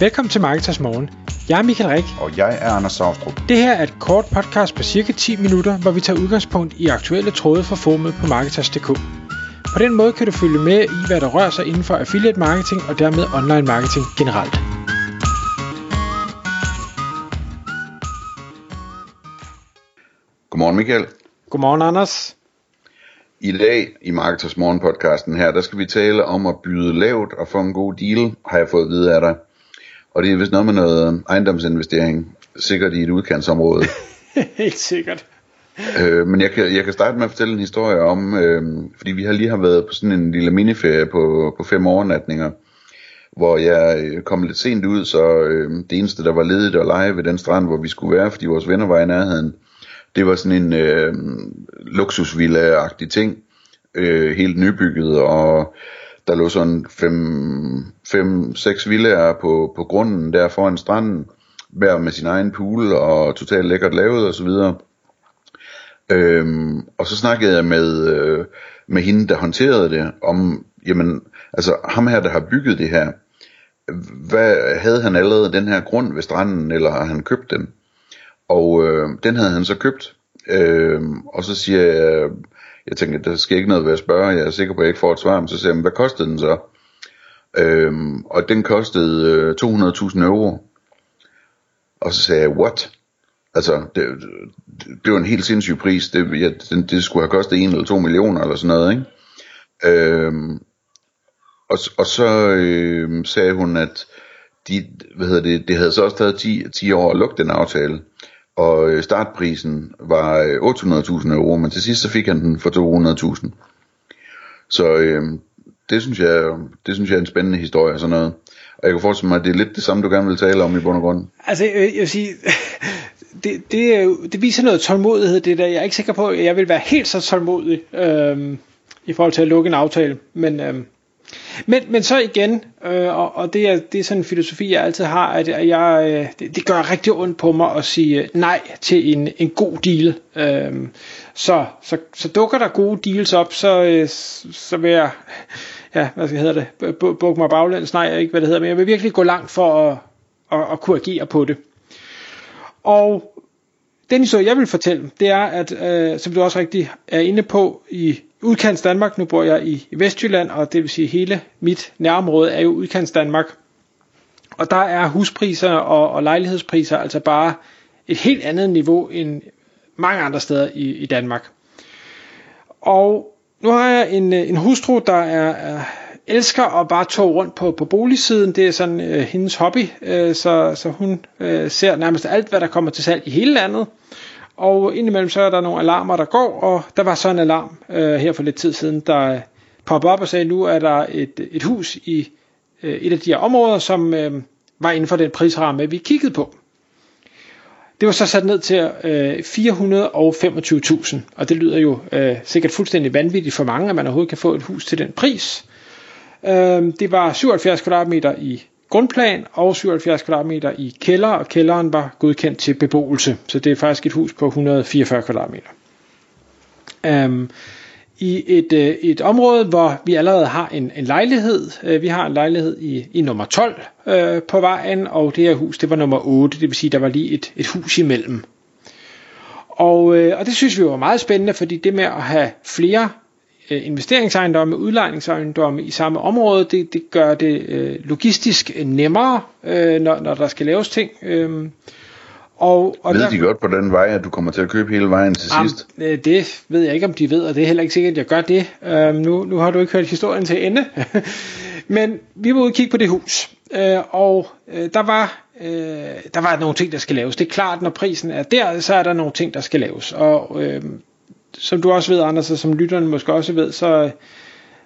Velkommen til Marketers Morgen. Jeg er Michael Rik. Og jeg er Anders Saustrup. Det her er et kort podcast på cirka 10 minutter, hvor vi tager udgangspunkt i aktuelle tråde fra formet på Marketers.dk. På den måde kan du følge med i, hvad der rører sig inden for affiliate marketing og dermed online marketing generelt. Godmorgen Michael. Godmorgen Anders. I dag i Marketers Morgen podcasten her, der skal vi tale om at byde lavt og få en god deal, har jeg fået at vide af dig. Og det er vist noget med noget ejendomsinvestering, sikkert i et udkantsområde. Helt sikkert. Øh, men jeg kan, jeg kan starte med at fortælle en historie om, øh, fordi vi har lige har været på sådan en lille miniferie på, på fem overnatninger, hvor jeg øh, kom lidt sent ud, så øh, det eneste, der var ledigt at lege ved den strand, hvor vi skulle være, fordi vores venner var i nærheden, det var sådan en øh, luksusvilla-agtig ting, øh, helt nybygget, og der lå sådan 5-6 villager på, på grunden der foran stranden, hver med sin egen pool og totalt lækkert lavet og så. Øhm, og så snakkede jeg med, øh, med hende, der håndterede det, om, jamen, altså ham her, der har bygget det her, hvad, havde han allerede den her grund ved stranden, eller har han købt den? Og øh, den havde han så købt, øh, og så siger jeg, jeg tænker, der skal ikke noget ved at spørge, jeg er sikker på, at jeg ikke får et svar, men så siger jeg, hvad kostede den så? Øhm, og den kostede øh, 200.000 euro. Og så sagde jeg, what? Altså, det, det var en helt sindssyg pris. Det, ja, det, det skulle have kostet 1 eller 2 millioner eller sådan noget, ikke? Øhm, og, og så øh, sagde hun, at de, hvad hedder det, det havde så også taget 10, 10 år at lukke den aftale. Og øh, startprisen var øh, 800.000 euro, men til sidst så fik han den for 200.000. Så øh, det synes jeg, det synes jeg er en spændende historie og sådan noget. Og jeg kan forestille mig, at det er lidt det samme, du gerne vil tale om i bund og grund. Altså, jeg vil sige, det, det, øh, det viser noget tålmodighed, det der. Jeg er ikke sikker på, at jeg vil være helt så tålmodig øh, i forhold til at lukke en aftale. Men, øh, men, men så igen, øh, og, og det, er, det er sådan en filosofi, jeg altid har, at jeg, øh, det, det gør rigtig ondt på mig at sige øh, nej til en, en god deal. Øh, så, så, så dukker der gode deals op, så, øh, så vil jeg, ja, hvad skal hedder det, bukke mig baglæns, nej, ikke hvad det hedder, men jeg vil virkelig gå langt for at, at, at kunne agere på det. Og den historie, jeg vil fortælle, det er, at øh, som du også rigtig er inde på, i udkants Danmark, nu bor jeg i, Vestjylland, og det vil sige hele mit nærområde er jo udkants Danmark. Og der er huspriser og, og lejlighedspriser altså bare et helt andet niveau end mange andre steder i, i Danmark. Og nu har jeg en, øh, en hustru, der er, er elsker at bare tog rundt på, på boligsiden. Det er sådan øh, hendes hobby, øh, så, så hun øh, ser nærmest alt, hvad der kommer til salg i hele landet. Og indimellem så er der nogle alarmer, der går, og der var så en alarm øh, her for lidt tid siden, der øh, poppede op og sagde, nu er der et, et hus i øh, et af de her områder, som øh, var inden for den prisramme, vi kiggede på. Det var så sat ned til øh, 425.000, og det lyder jo øh, sikkert fuldstændig vanvittigt for mange, at man overhovedet kan få et hus til den pris. Øh, det var 77 kvadratmeter i grundplan og 77 kvadratmeter i kælder, og kælderen var godkendt til beboelse. Så det er faktisk et hus på 144 kvadratmeter. Um, I et, øh, et område, hvor vi allerede har en, en lejlighed. Øh, vi har en lejlighed i, i nummer 12 uh, øh, på vejen, og det her hus, det var nummer 8, det vil sige, der var lige et, et hus imellem. Og, øh, og det synes vi var meget spændende, fordi det med at have flere øh, investeringsejendomme, udlejningsejendomme i samme område, det, det gør det øh, logistisk nemmere, øh, når, når der skal laves ting. Øh, og, og ved der, de godt på den vej, at du kommer til at købe hele vejen til am, sidst? Øh, det ved jeg ikke, om de ved, og det er heller ikke sikkert, at jeg gør det. Øh, nu, nu har du ikke hørt historien til ende. Men vi var ude og kigge på det hus, øh, og øh, der var øh, der var nogle ting, der skal laves. Det er klart, når prisen er der, så er der nogle ting, der skal laves. Og øh, som du også ved, Anders, og som lytterne måske også ved, så øh,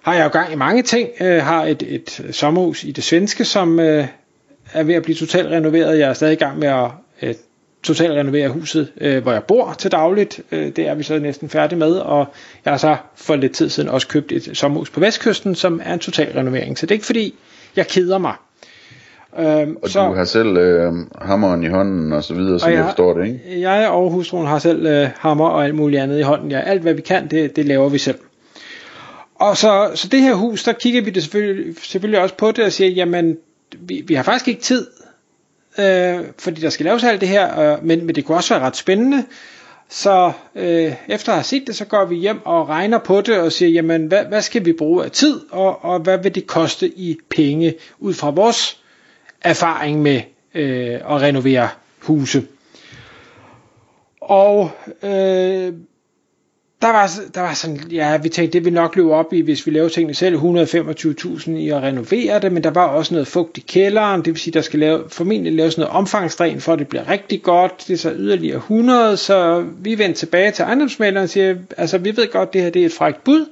har jeg jo gang i mange ting. Jeg har et, et sommerhus i det svenske, som øh, er ved at blive totalt renoveret. Jeg er stadig i gang med at øh, totalt renovere huset, øh, hvor jeg bor til dagligt. Øh, det er vi så næsten færdige med, og jeg har så for lidt tid siden også købt et sommerhus på Vestkysten, som er en total renovering. Så det er ikke fordi, jeg keder mig. Øhm, og så, du har selv øh, hammeren i hånden og så videre, som jeg, jeg forstår det, ikke? Jeg og hustruen har selv øh, hammer og alt muligt andet i hånden. Ja, alt hvad vi kan, det, det laver vi selv. Og så, så det her hus, der kigger vi det selvfølgelig, selvfølgelig også på det og siger, jamen, vi, vi har faktisk ikke tid øh, fordi der skal laves alt det her, øh, men, men det kunne også være ret spændende. Så øh, efter at have set det, så går vi hjem og regner på det og siger, jamen hvad, hvad skal vi bruge af tid, og, og hvad vil det koste i penge ud fra vores erfaring med øh, at renovere huse. Og øh, der var, der var sådan, ja, vi tænkte, det vil nok løbe op i, hvis vi laver tingene selv, 125.000 i at renovere det, men der var også noget fugt i kælderen, det vil sige, der skal lave, formentlig laves noget omfangsdræn, for at det bliver rigtig godt, det er så yderligere 100, så vi vendte tilbage til ejendomsmaleren og siger, altså vi ved godt, det her det er et frækt bud,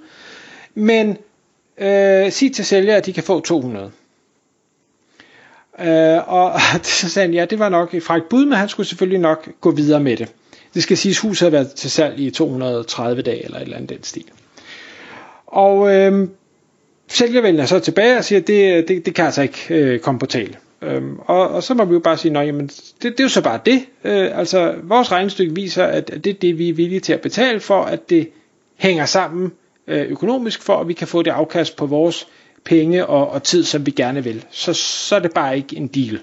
men øh, sig til sælger, at de kan få 200. Øh, og så sagde han, ja, det var nok et frækt bud, men han skulle selvfølgelig nok gå videre med det. Det skal siges, huset har været til salg i 230 dage eller et eller andet den stil. Og øh, sælgervælden er så tilbage og siger, at det, det, det kan altså ikke øh, komme på tale. Øhm, og, og så må vi jo bare sige, at det, det er jo så bare det. Øh, altså, vores regnestykke viser, at, at det er det, vi er villige til at betale for, at det hænger sammen øh, økonomisk, for at vi kan få det afkast på vores penge og, og tid, som vi gerne vil. Så, så er det bare ikke en deal.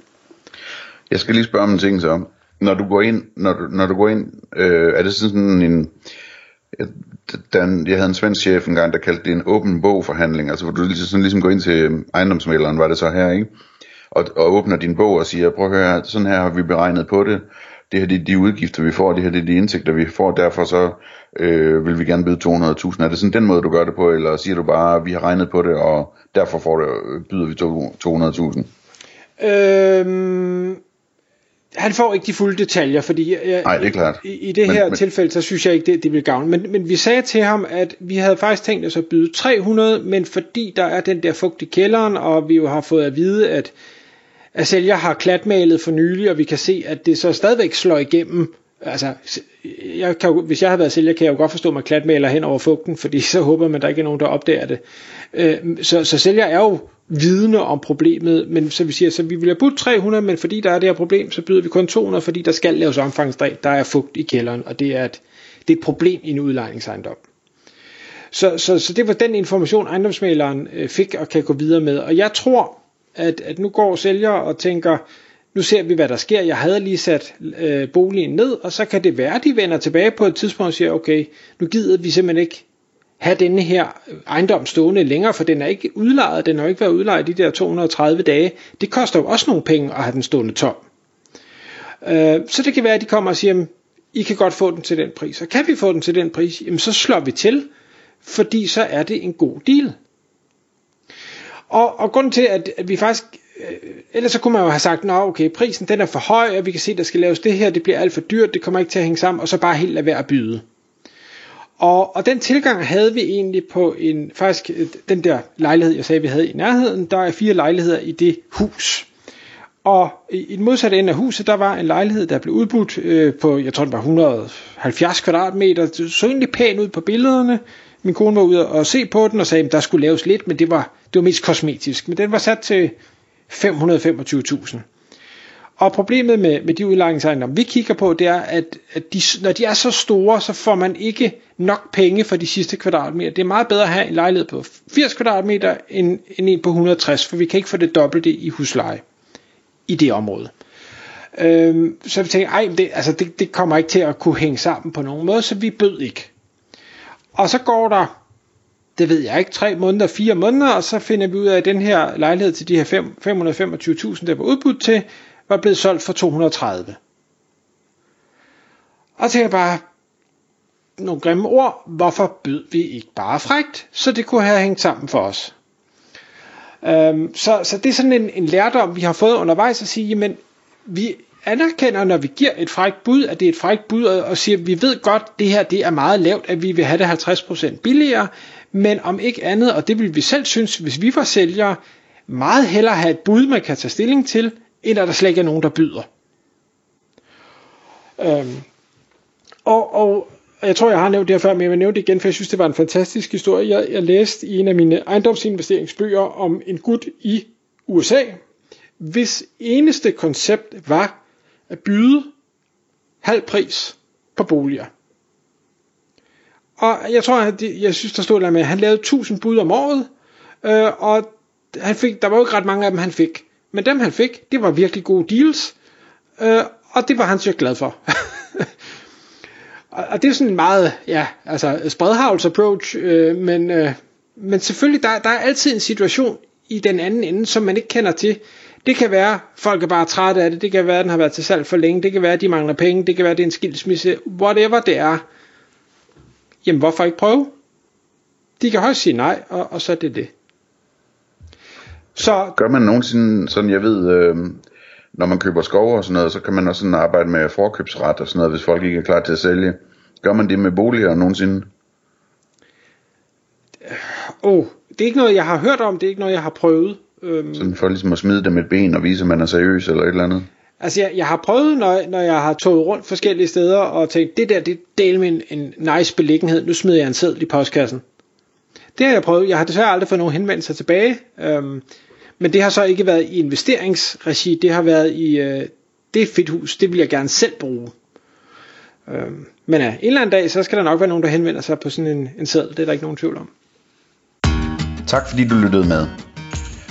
Jeg skal lige spørge om en ting så når du går ind, når du, når du går ind, øh, er det sådan en, den, jeg havde en svensk chef engang, der kaldte det en åben bogforhandling, altså hvor du sådan ligesom går ind til ejendomsmæleren, var det så her, ikke? Og, og åbner din bog og siger, prøv at høre, sådan her har vi beregnet på det, det her det er de udgifter, vi får, det her det er de indtægter, vi får, derfor så øh, vil vi gerne byde 200.000. Er det sådan den måde, du gør det på, eller siger du bare, vi har regnet på det, og derfor får det, byder vi 200.000? Øhm, han får ikke de fulde detaljer, fordi jeg, Nej, det er klart. I, i det men, her men, tilfælde, så synes jeg ikke, det, det vil gavne. Men, men vi sagde til ham, at vi havde faktisk tænkt os at byde 300, men fordi der er den der fugt i kælderen, og vi jo har fået at vide, at, Altså, at sælger har klatmalet for nylig, og vi kan se, at det så stadigvæk slår igennem. Altså, jeg kan jo, hvis jeg har været sælger, kan jeg jo godt forstå, at man klatmaler hen over fugten, fordi så håber man, at der ikke er nogen, der opdager det. Øh, så, så sælger er jo vidne om problemet, men så vi siger, så vi vil have budt 300, men fordi der er det her problem, så byder vi kun 200, fordi der skal laves omfangsdræn, der er fugt i kælderen, og det er et, det er et problem i en udlejningsejendom. Så, så, så det var den information, ejendomsmaleren øh, fik og kan gå videre med. Og jeg tror, at, at nu går sælger og tænker, nu ser vi, hvad der sker. Jeg havde lige sat øh, boligen ned, og så kan det være, at de vender tilbage på et tidspunkt og siger, okay, nu gider vi simpelthen ikke have denne her ejendom stående længere, for den er ikke udlejet, den har ikke været udlejet de der 230 dage. Det koster jo også nogle penge at have den stående tom. Øh, så det kan være, at de kommer og siger, I kan godt få den til den pris. Og kan vi få den til den pris, jamen så slår vi til, fordi så er det en god deal. Og, og grunden til, at, at vi faktisk øh, ellers så kunne man jo have sagt, nå okay, prisen den er for høj, og vi kan se, der skal laves det her, det bliver alt for dyrt, det kommer ikke til at hænge sammen, og så bare helt lade være at byde. Og, og den tilgang havde vi egentlig på en, faktisk øh, den der lejlighed, jeg sagde, vi havde i nærheden, der er fire lejligheder i det hus. Og i, i den modsatte ende af huset, der var en lejlighed, der blev udbudt øh, på, jeg tror det var 170 kvadratmeter. Det så egentlig pænt ud på billederne. Min kone var ude og se på den og sagde, at der skulle laves lidt, men det var, det var mest kosmetisk. Men den var sat til 525.000. Og problemet med, med de udlejningsejendomme, vi kigger på, det er, at, at de, når de er så store, så får man ikke nok penge for de sidste kvadratmeter. Det er meget bedre at have en lejlighed på 80 kvadratmeter end, end en på 160, for vi kan ikke få det dobbelte i husleje i det område. Øhm, så vi tænkte, ej, det, altså det, det kommer ikke til at kunne hænge sammen på nogen måde, så vi bød ikke. Og så går der, det ved jeg ikke, tre måneder, fire måneder, og så finder vi ud af, at den her lejlighed til de her 525.000, der var udbudt til, var blevet solgt for 230. Og så jeg bare, nogle grimme ord, hvorfor bød vi ikke bare frægt, så det kunne have hængt sammen for os. Øhm, så, så det er sådan en, en lærdom, vi har fået undervejs at sige, jamen, vi anerkender, når vi giver et frækt bud, at det er et frækt bud, og siger, at vi ved godt, at det her det er meget lavt, at vi vil have det 50% billigere, men om ikke andet, og det vil vi selv synes, hvis vi var sælgere, meget hellere have et bud, man kan tage stilling til, end at der slet ikke er nogen, der byder. Øhm, og, og jeg tror, jeg har nævnt det her før, men jeg vil nævne det igen, for jeg synes, det var en fantastisk historie. Jeg, jeg læste i en af mine ejendomsinvesteringsbøger om en gut i USA, hvis eneste koncept var at byde halv pris på boliger. Og jeg tror, at det, jeg synes, der stod der med, at han lavede 1000 bud om året, øh, og han fik, der var jo ikke ret mange af dem, han fik. Men dem han fik, det var virkelig gode deals, øh, og det var han så glad for. og det er sådan en meget, ja, altså spredhavls approach, øh, men, øh, men selvfølgelig, der, der er altid en situation i den anden ende, som man ikke kender til. Det kan være, folk er bare trætte af det, det kan være, den har været til salg for længe, det kan være, at de mangler penge, det kan være, at det er en skilsmisse, whatever det er. Jamen, hvorfor ikke prøve? De kan højst sige nej, og, og så er det det. Så, Gør man nogensinde, sådan jeg ved, øh, når man køber skov og sådan noget, så kan man også sådan arbejde med forkøbsret og sådan noget, hvis folk ikke er klar til at sælge. Gør man det med boliger nogensinde? Åh, oh, det er ikke noget, jeg har hørt om, det er ikke noget, jeg har prøvet. Øhm, sådan for ligesom at smide dem et ben og vise, at man er seriøs eller et eller andet? Altså, jeg, jeg har prøvet, når, når jeg har toget rundt forskellige steder, og tænkt, det der, det er med en, en nice beliggenhed, nu smider jeg en seddel i postkassen. Det har jeg prøvet. Jeg har desværre aldrig fået nogen henvendelser tilbage. Øhm, men det har så ikke været i investeringsregi. Det har været i, øh, det er fedt hus, det vil jeg gerne selv bruge. Øhm, men ja, en eller anden dag, så skal der nok være nogen, der henvender sig på sådan en, en seddel. Det er der ikke nogen tvivl om. Tak fordi du lyttede med.